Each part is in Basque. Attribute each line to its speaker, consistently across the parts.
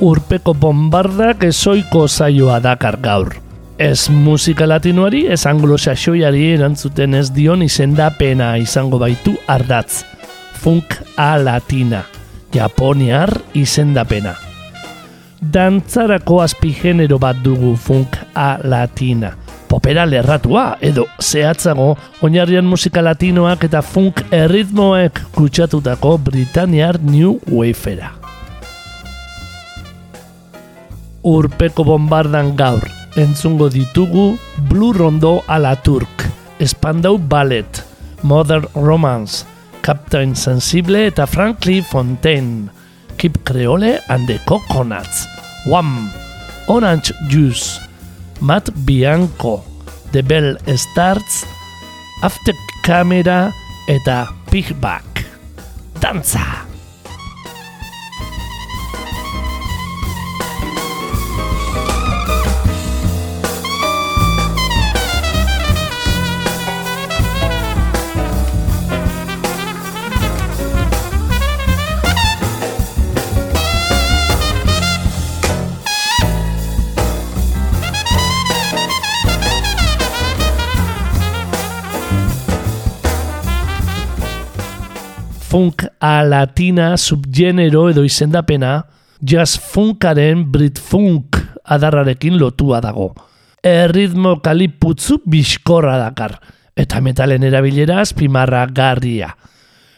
Speaker 1: Urpeko bombardak ezoiko zaioa dakar gaur. Ez musika latinoari, ez anglosaxoiari erantzuten ez dion izendapena izango baitu ardatz. Funk a latina, japoniar izendapena. Dantzarako azpigenero bat dugu funk a latina. Popera lerratua, edo zehatzago, oinarrian musika latinoak eta funk erritmoek kutsatutako Britaniar New Wafera urpeko bombardan gaur. Entzungo ditugu Blue Rondo a Turk, Spandau Ballet, Modern Romance, Captain Sensible eta Frankly Fontaine, Keep Creole and the Coconuts, Wham, Orange Juice, Matt Bianco, The Bell Starts, After Camera eta Pigback. Danza! A latina subgenero edo izendapena jazz funkaren brit funk adarrarekin lotua dago. Erritmo kaliputzu bizkorra dakar, eta metalen erabilera azpimarra garria.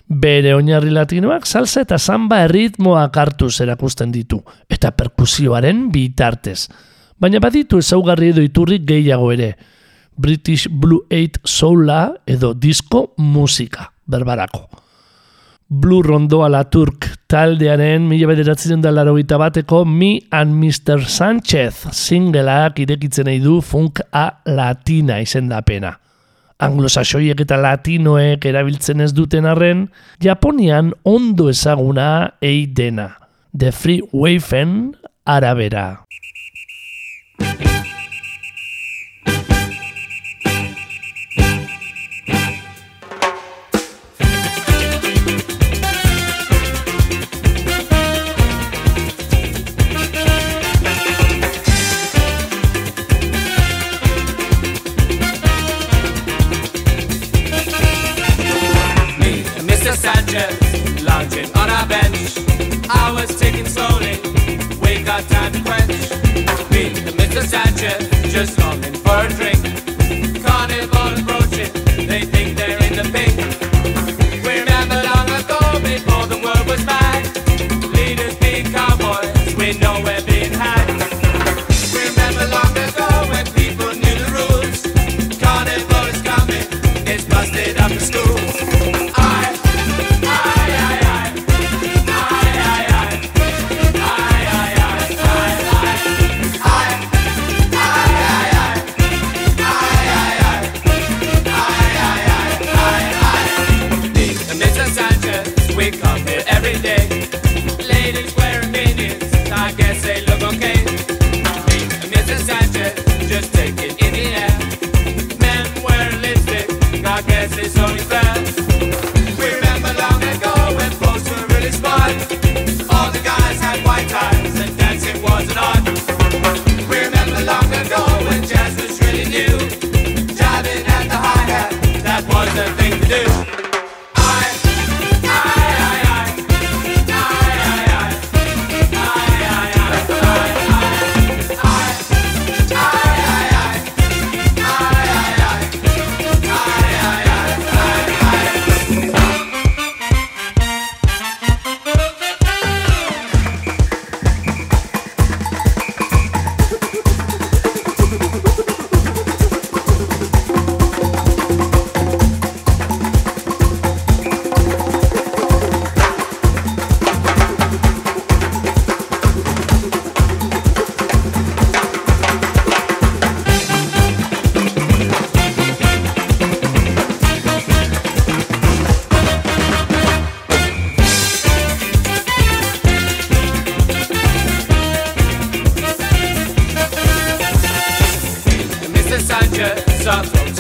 Speaker 1: Bere oinarri latinoak salsa eta samba erritmoak hartuz erakusten ditu, eta perkusioaren bitartez. Baina baditu ezaugarri edo iturri gehiago ere. British Blue Eight Soula edo disco musika, berbarako. Blue Rondo la Turk taldearen mila bederatzen da laro bateko Me and Mr. Sanchez singleak irekitzen nahi du funk a latina izendapena. Anglosaxoiek eta latinoek erabiltzen ez duten arren, Japonian ondo ezaguna ei dena. The Free Wafen arabera.
Speaker 2: Just longing for a drink.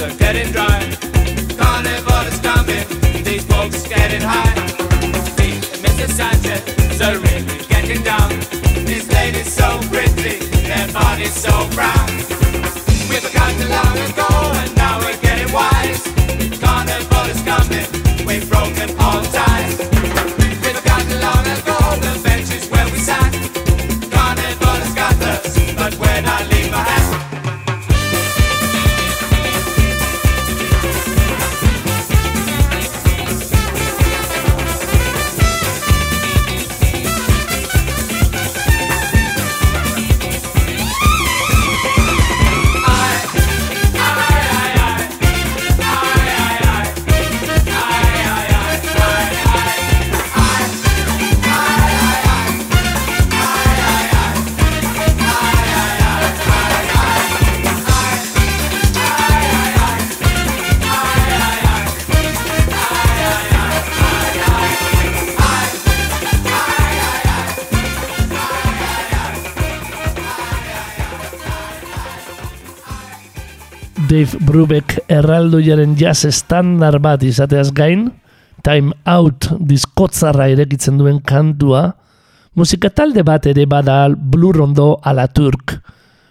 Speaker 2: Are getting dry. Carnival is coming, these folks getting high. Sanchez really getting down.
Speaker 1: Dave Brubeck erraldoiaren jazz estandar bat izateaz gain, Time Out diskotzarra erekitzen duen kantua, musika talde bat ere bada Blue Rondo ala Turk.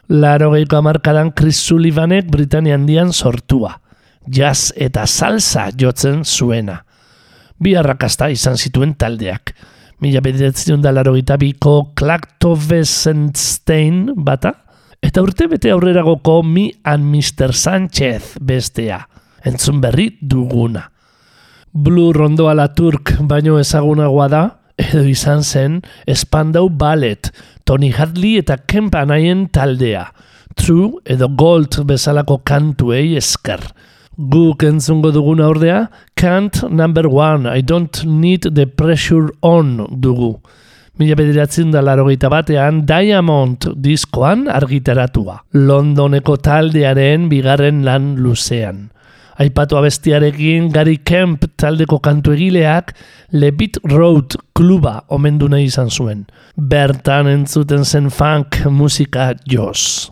Speaker 1: Laro geiko amarkadan Chris Sullivanek Britania handian sortua. Jazz eta salsa jotzen zuena. Bi arrakasta izan zituen taldeak. Mila bederatzen da laro biko Klaktovesenstein bata, eta urte aurreragoko Mi and Mr. Sánchez bestea. Entzun berri duguna. Blue Rondo ala Turk baino ezagunagoa da, edo izan zen Spandau Ballet, Tony Hadley eta Kemp Anaien taldea. True edo Gold bezalako kantuei esker. Guk entzungo duguna ordea, Kant number one, I don't need the pressure on dugu. Mila bederatzen da larogeita batean Diamond diskoan argitaratua. Londoneko taldearen bigarren lan luzean. Aipatu abestiarekin Gary Kemp taldeko kantu egileak Lebit Road kluba omendu nahi izan zuen. Bertan entzuten zen funk musika joz.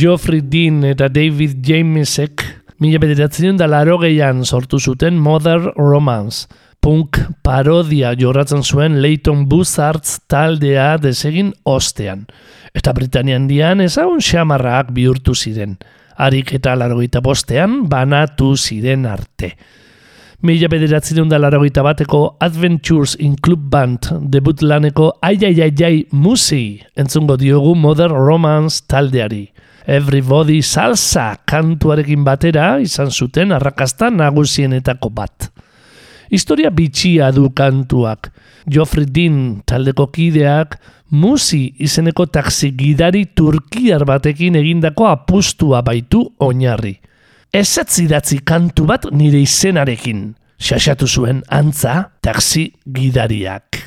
Speaker 1: Geoffrey Dean eta David Jamesek mila bederatzen da laro gehian sortu zuten Mother Romance. Punk parodia jorratzen zuen Leighton Buzzards taldea desegin ostean. Eta Britanian dian ezagun xamarrak bihurtu ziren. Arik eta larogeita bostean banatu ziren arte. Mila bederatzen da larogeita bateko Adventures in Club Band debut laneko Aiaiaiai Musi entzungo diogu Mother Romance taldeari. Everybody Salsa kantuarekin batera izan zuten arrakasta nagusienetako bat. Historia bitxia du kantuak. Joffrey Dean taldeko kideak musi izeneko taksi gidari turkiar batekin egindako apustua baitu oinarri. Ezetz idatzi kantu bat nire izenarekin. Xaxatu zuen antza taksi gidariak.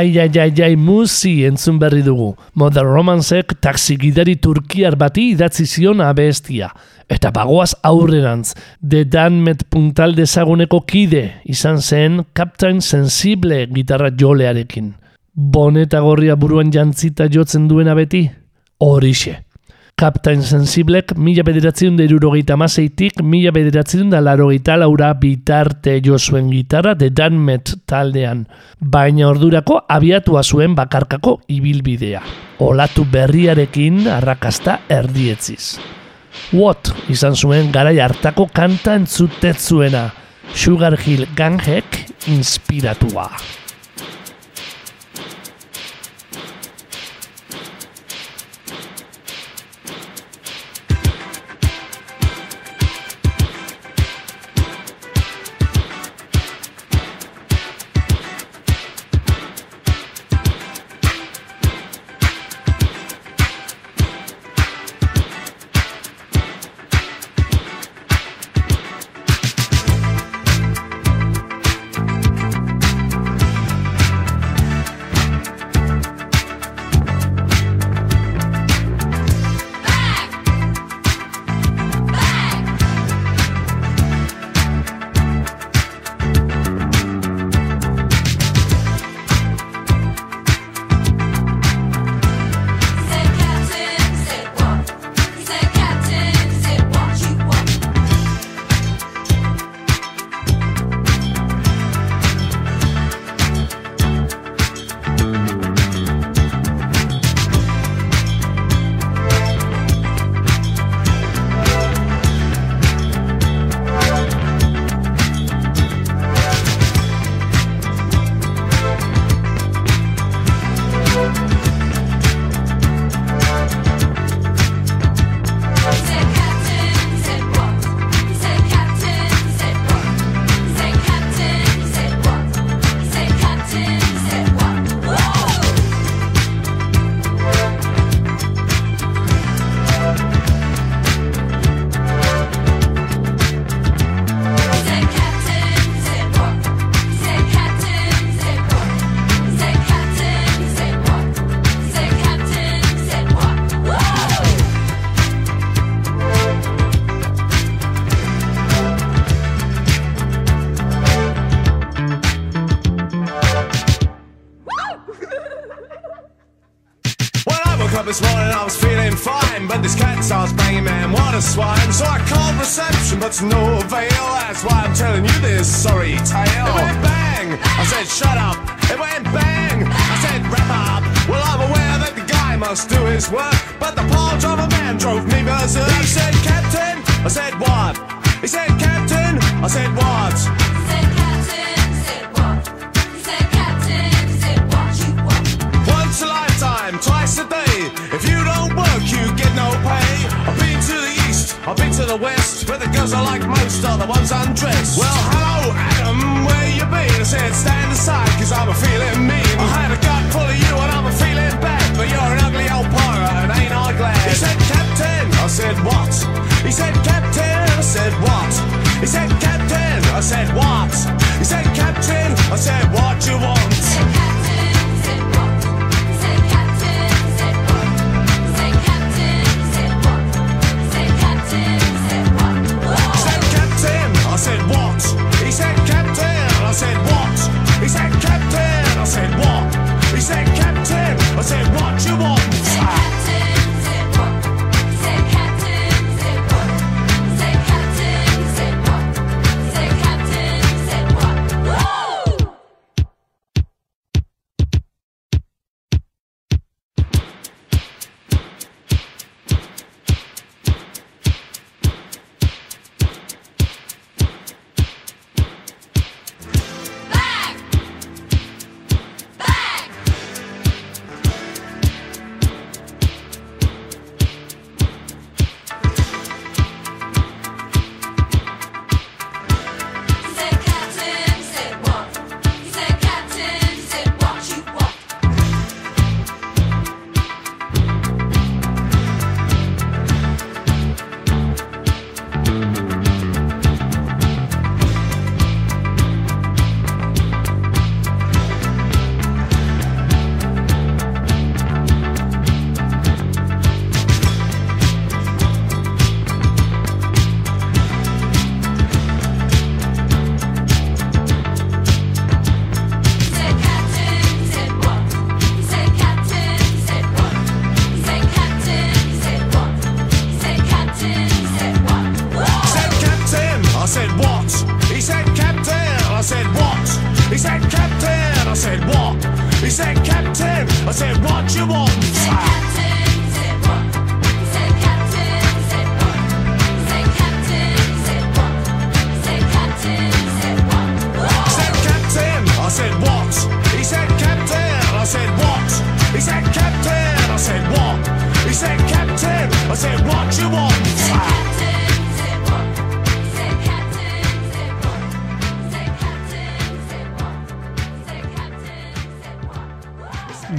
Speaker 1: ai, ai, ai, ai, musi entzun berri dugu. Modern Romancek taksi gidari turkiar bati idatzi zion abestia. Eta bagoaz aurrerantz, The Danmet puntal dezaguneko kide izan zen Captain Sensible gitarra jolearekin. Boneta gorria buruan jantzita jotzen duena beti? Horixe. Kaptain Sensiblek mila bederatzen da irurogeita mazeitik, mila bederatzen da larogeita laura bitarte jo zuen gitarra The Danmet taldean, baina ordurako abiatua zuen bakarkako ibilbidea. Olatu berriarekin arrakasta erdietziz. What izan zuen garai hartako kanta entzutetzuena, Sugar Hill Ganghek inspiratua.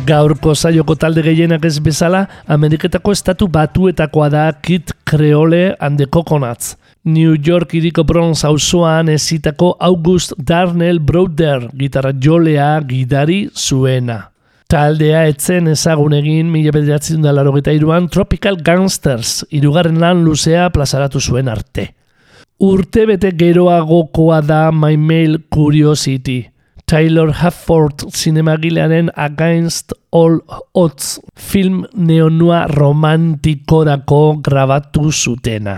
Speaker 1: Gaurko zaioko talde gehienak ez bezala, Ameriketako estatu batuetakoa da Kit Creole and the Coconuts. New York iriko Bronx auzoan ezitako August Darnell Browder gitarra jolea gidari zuena. Taldea etzen ezagun egin mila bederatzen da laro iruan Tropical Gangsters irugarren lan luzea plazaratu zuen arte. Urtebete geroagokoa da My Mail Curiosity – Taylor Hafford zinemagilearen Against All Odds film neonua romantikorako grabatu zutena.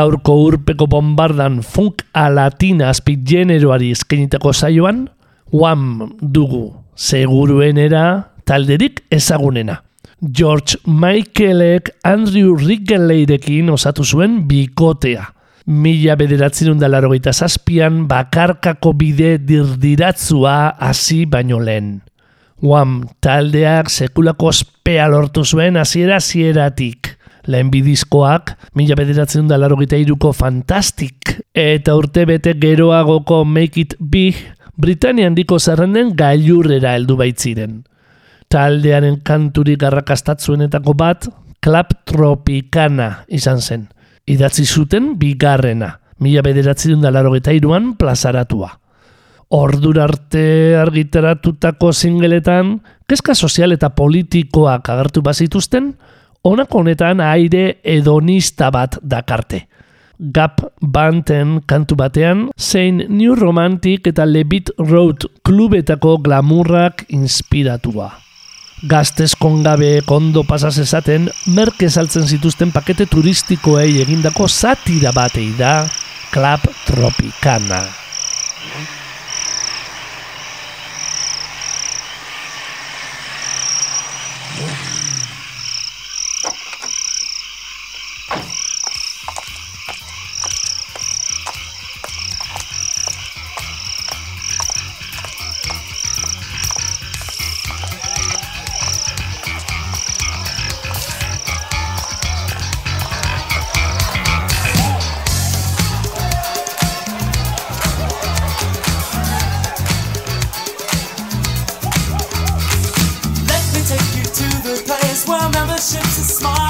Speaker 1: Gaurko urpeko bombardan funk a latina azpigeneroari eskenitako saioan, Wham dugu, seguruenera talderik ezagunena. George Michaelek Andrew Wrigleyrekin osatu zuen bikotea. Mila bederatzen da larogeita zazpian bakarkako bide dirdiratzua hasi baino lehen. Wham taldeak sekulako ospea lortu zuen hasiera hasieratik. Lehen bidizkoak, mila bederatzen da larogeita iruko Fantastic eta urte bete geroagoko Make It Big, Britania handiko zerrenden gailurrera heldu baitziren. Taldearen kanturik garrakastatzuenetako bat, Club Tropicana izan zen. Idatzi zuten bigarrena, mila bederatzen da larogeita iruan plazaratua. Ordura arte argitaratutako singeletan, kezka sozial eta politikoak agertu bazituzten, honako honetan aire hedonista bat dakarte. Gap Banten kantu batean, zein New Romantic eta Levit Road klubetako glamurrak inspiratua. Gaztez kongabe kondo pasaz esaten, merke saltzen zituzten pakete turistikoei egindako satira batei da Club Tropicana.
Speaker 3: this world never ships a.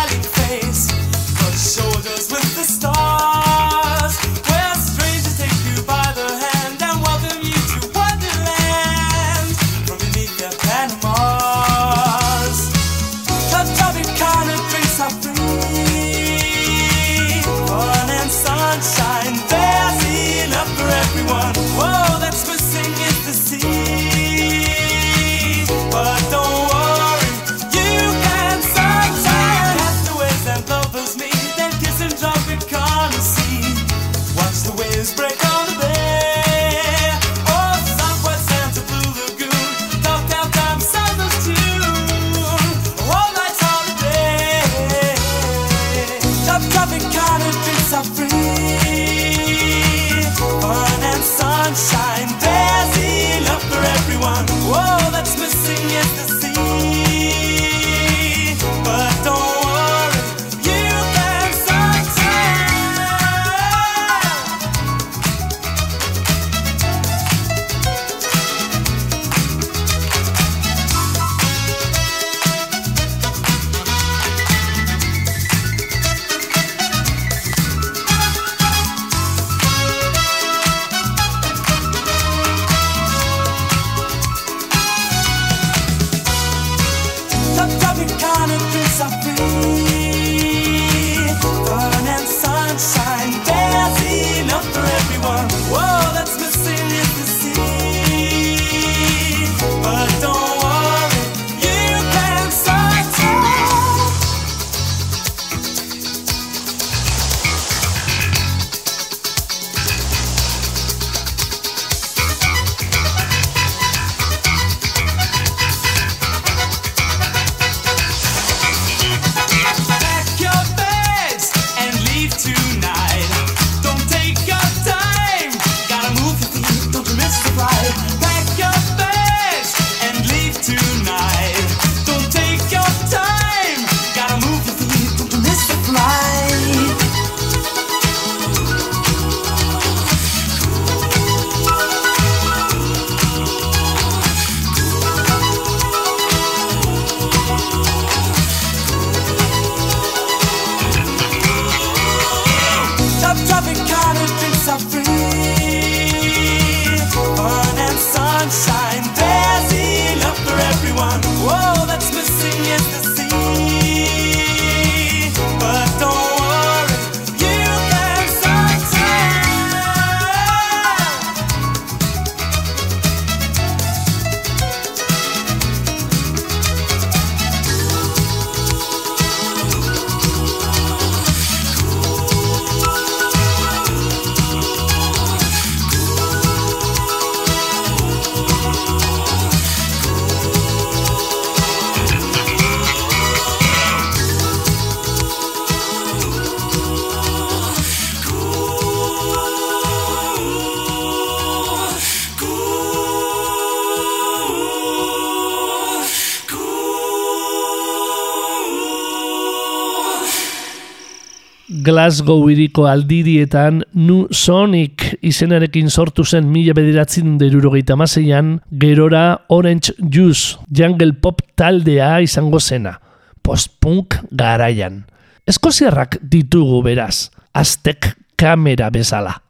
Speaker 1: Glasgow iriko aldirietan Nu Sonic izenarekin sortu zen mila bederatzen derurogeita maseian, gerora Orange Juice Jungle Pop taldea izango zena, post-punk garaian. Eskoziarrak ditugu beraz, aztek kamera bezala.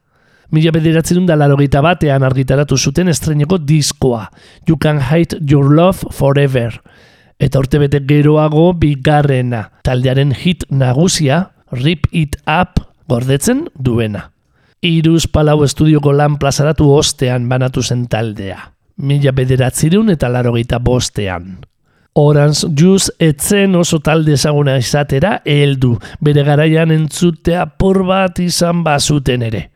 Speaker 1: Mila bederatzen da larogeita batean argitaratu zuten estreneko diskoa, You Can Hide Your Love Forever. Eta urtebete geroago bigarrena, taldearen hit nagusia, Rip It Up, gordetzen duena. Iruz palau estudioko lan plazaratu ostean banatu zen taldea. Mila bederatzireun eta larogeita bostean. Orange Juice etzen oso talde ezaguna izatera heldu, bere garaian entzutea por bat izan bazuten ere.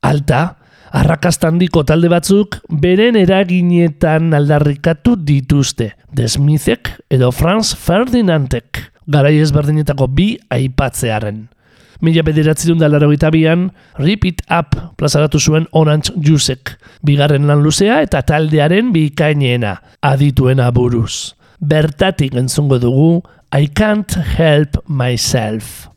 Speaker 1: Alta, arrakastandiko talde batzuk beren eraginetan aldarrikatu dituzte, The Smithek edo Franz Ferdinandek, garai ezberdinetako bi aipatzearen. Mila bederatzerun da laurogeita bian, Rip It Up plazaratu zuen Orange Juicek, bigarren lan luzea eta taldearen bikainena, adituena buruz. Bertatik entzungo dugu I Can't Help Myself.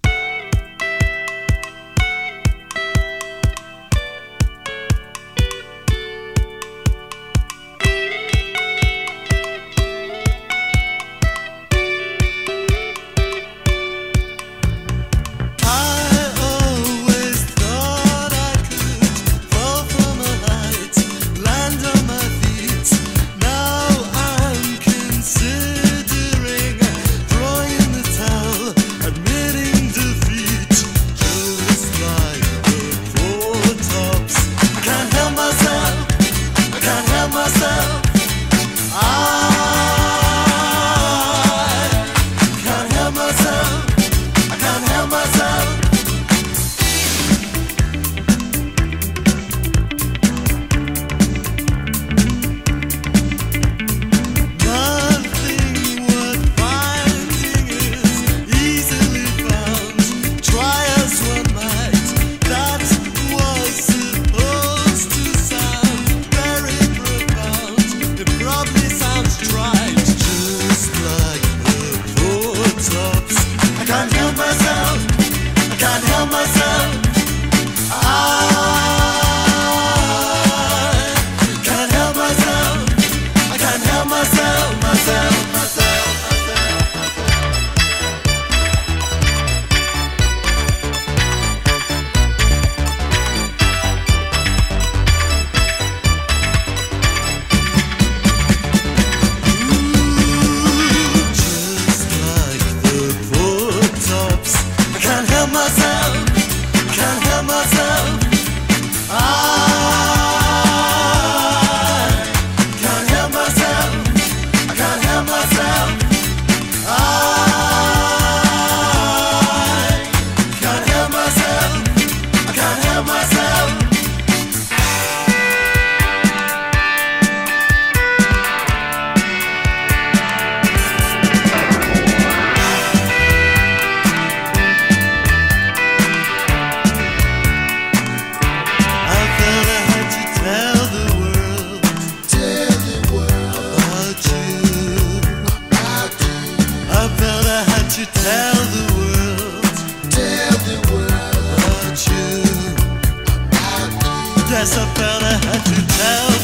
Speaker 4: Yes, I felt I had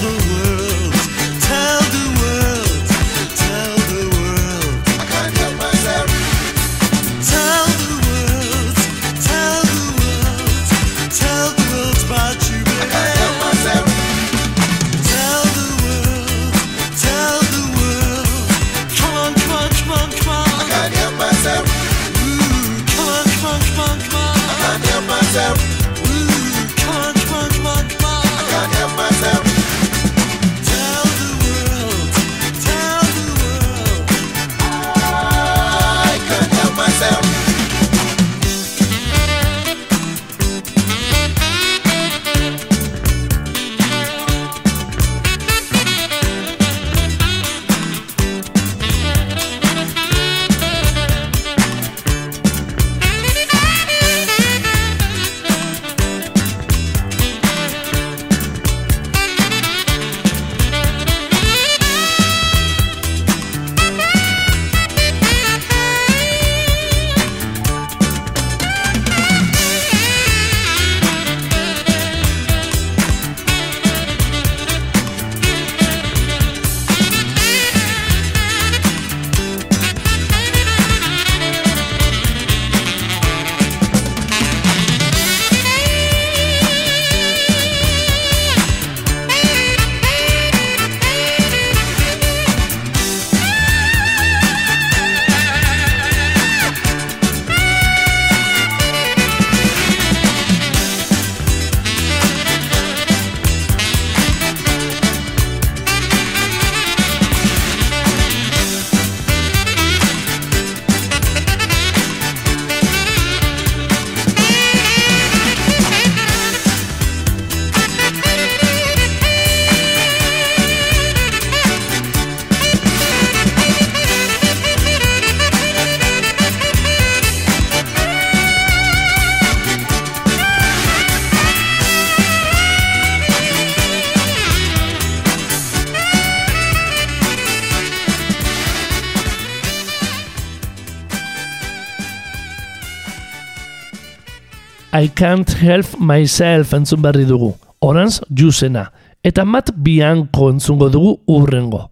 Speaker 4: I Can't Help Myself
Speaker 1: entzun berri dugu. Oranz Jusena. Eta Matt Bianco entzungo dugu urrengo.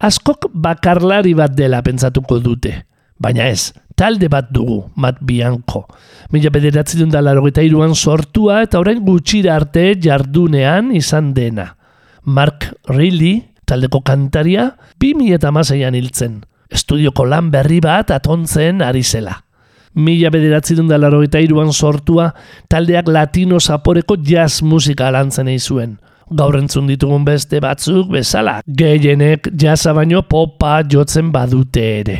Speaker 1: Askok bakarlari bat dela pentsatuko dute. Baina ez, talde bat dugu, Matt Bianco. Mila bederatzi dut eta iruan sortua eta orain gutxira arte jardunean izan dena. Mark Riley, taldeko kantaria, 2006an hiltzen. Estudioko lan berri bat atontzen ari zela. Mila bederatzi dut eta iruan sortua, taldeak latino zaporeko jazz musika lantzen egin zuen. Gaur entzun ditugun beste batzuk bezala, gehienek jazza baino popa jotzen badute ere.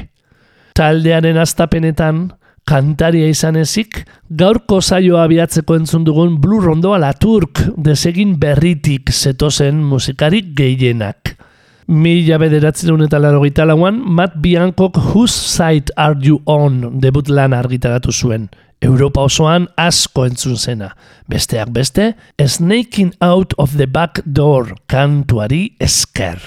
Speaker 1: Taldearen astapenetan, kantaria izan ezik, gaurko saioa abiatzeko entzun dugun Blue Rondoa la Turk desegin berritik zetozen musikarik gehienak. Mila bederatzen eta larogeita lauan, Matt Biancok Whose Side Are You On debut lan argitaratu zuen. Europa osoan asko entzun zena. Besteak beste, Snaking Out of the Back Door kantuari esker.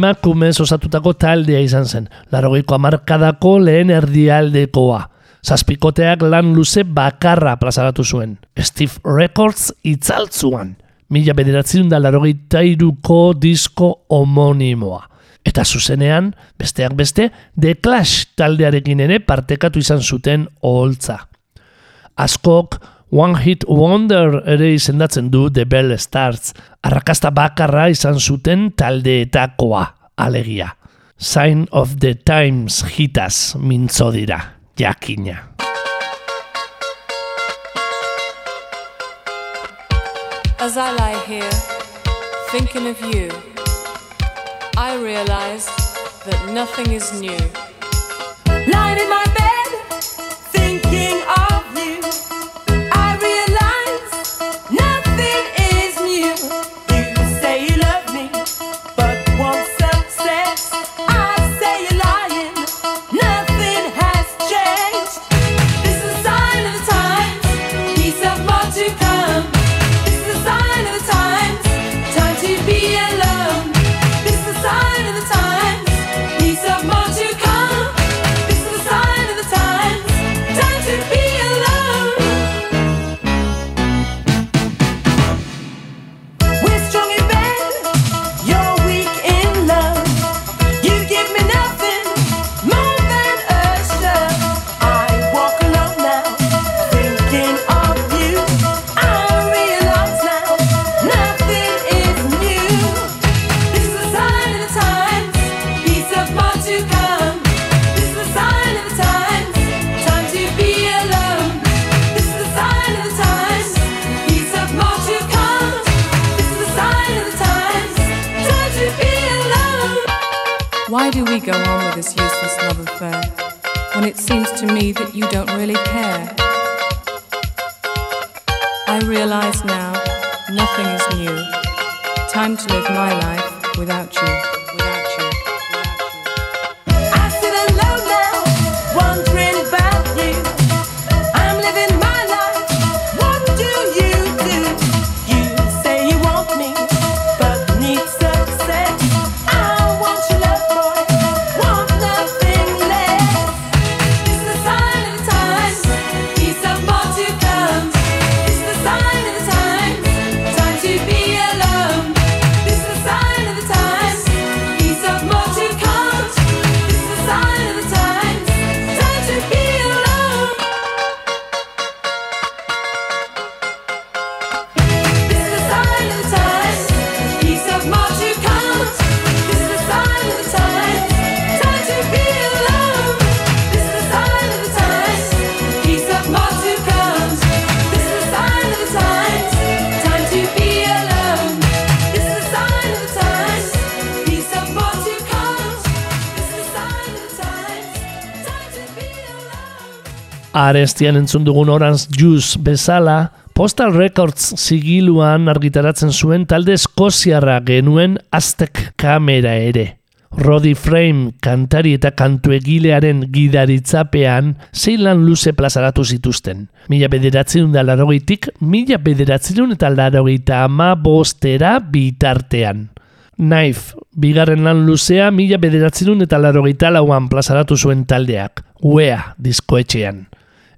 Speaker 1: Emakumez osatutako taldea izan zen. Larogeiko amarkadako lehen erdialdekoa. Zazpikoteak lan luze bakarra plazaratu zuen. Steve Records itzaltzuan. mila bederatzen da larogeita iruko disko homonimoa. Eta zuzenean, besteak beste, The Clash taldearekin ere partekatu izan zuten oholtza. Askok One Hit Wonder ere izendatzen du The Bell Stars, arrakasta bakarra izan zuten taldeetakoa, alegia. Sign of the Times hitaz mintzo dira, jakina.
Speaker 5: As I lie here, thinking of you, I realize that nothing is new.
Speaker 3: Lying in my bed, this
Speaker 5: useless love affair when it seems to me that you don't really care? I realize now nothing is new. Time to live my life. Without you.
Speaker 1: Arestian entzun dugun Orange Juice bezala, Postal Records zigiluan argitaratzen zuen talde eskoziarra genuen Aztek kamera ere. Roddy Frame kantari eta kantuegilearen gidaritzapean zeilan luze plazaratu zituzten. Mila bederatzen da larogeitik, mila bederatzen eta larogeita ama bostera bitartean. Knife, bigarren lan luzea mila bederatzen eta larogeita lauan plazaratu zuen taldeak, UEA diskoetxean.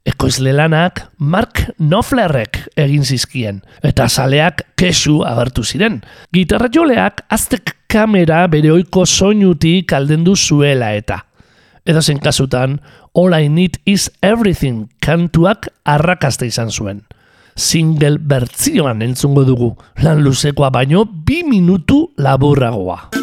Speaker 1: Ekoizle lanak Mark Knopflerrek egin zizkien, eta saleak kesu agertu ziren. Gitarra joleak aztek kamera bere oiko soinutik aldendu zuela eta. Edozen kasutan, All I Need Is Everything kantuak arrakasta izan zuen. Single bertzioan entzungo dugu, lan luzekoa baino bi minutu laburragoa.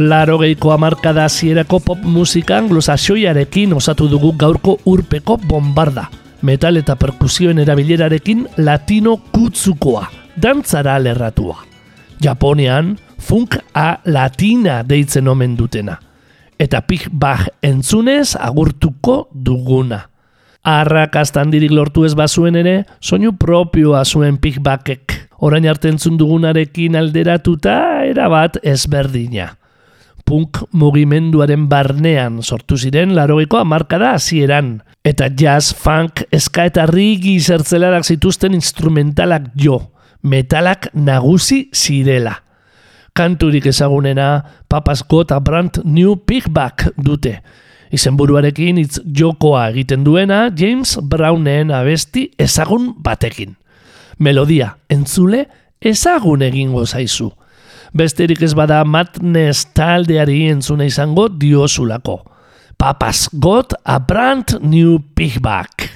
Speaker 1: Laro geiko amarkada hasierako pop musika anglosaxoiarekin osatu dugu gaurko urpeko bombarda. Metal eta perkusioen erabilerarekin latino kutzukoa, dantzara lerratua. Japonian, funk a latina deitzen omen dutena. Eta pig bag entzunez agurtuko duguna. Arrakastan dirik lortu ez bazuen ere, soinu propioa zuen pig bagek. Orain arte entzun dugunarekin alderatuta erabat ezberdina. Punk mugimenduaren barnean sortu ziren larogeiko amarkada hasieran. Eta jazz, funk, eska eta rigi zertzelarak zituzten instrumentalak jo. Metalak nagusi zirela. Kanturik ezagunena Papas Got a Brand New Pigback dute. Izenburuarekin hitz jokoa egiten duena James Brownen abesti ezagun batekin. Melodia, entzule, ezagun egingo zaizu. Besterik ez bada Madness taldeari entzuna izango diozulako. Papas Got a Brand New Pigback.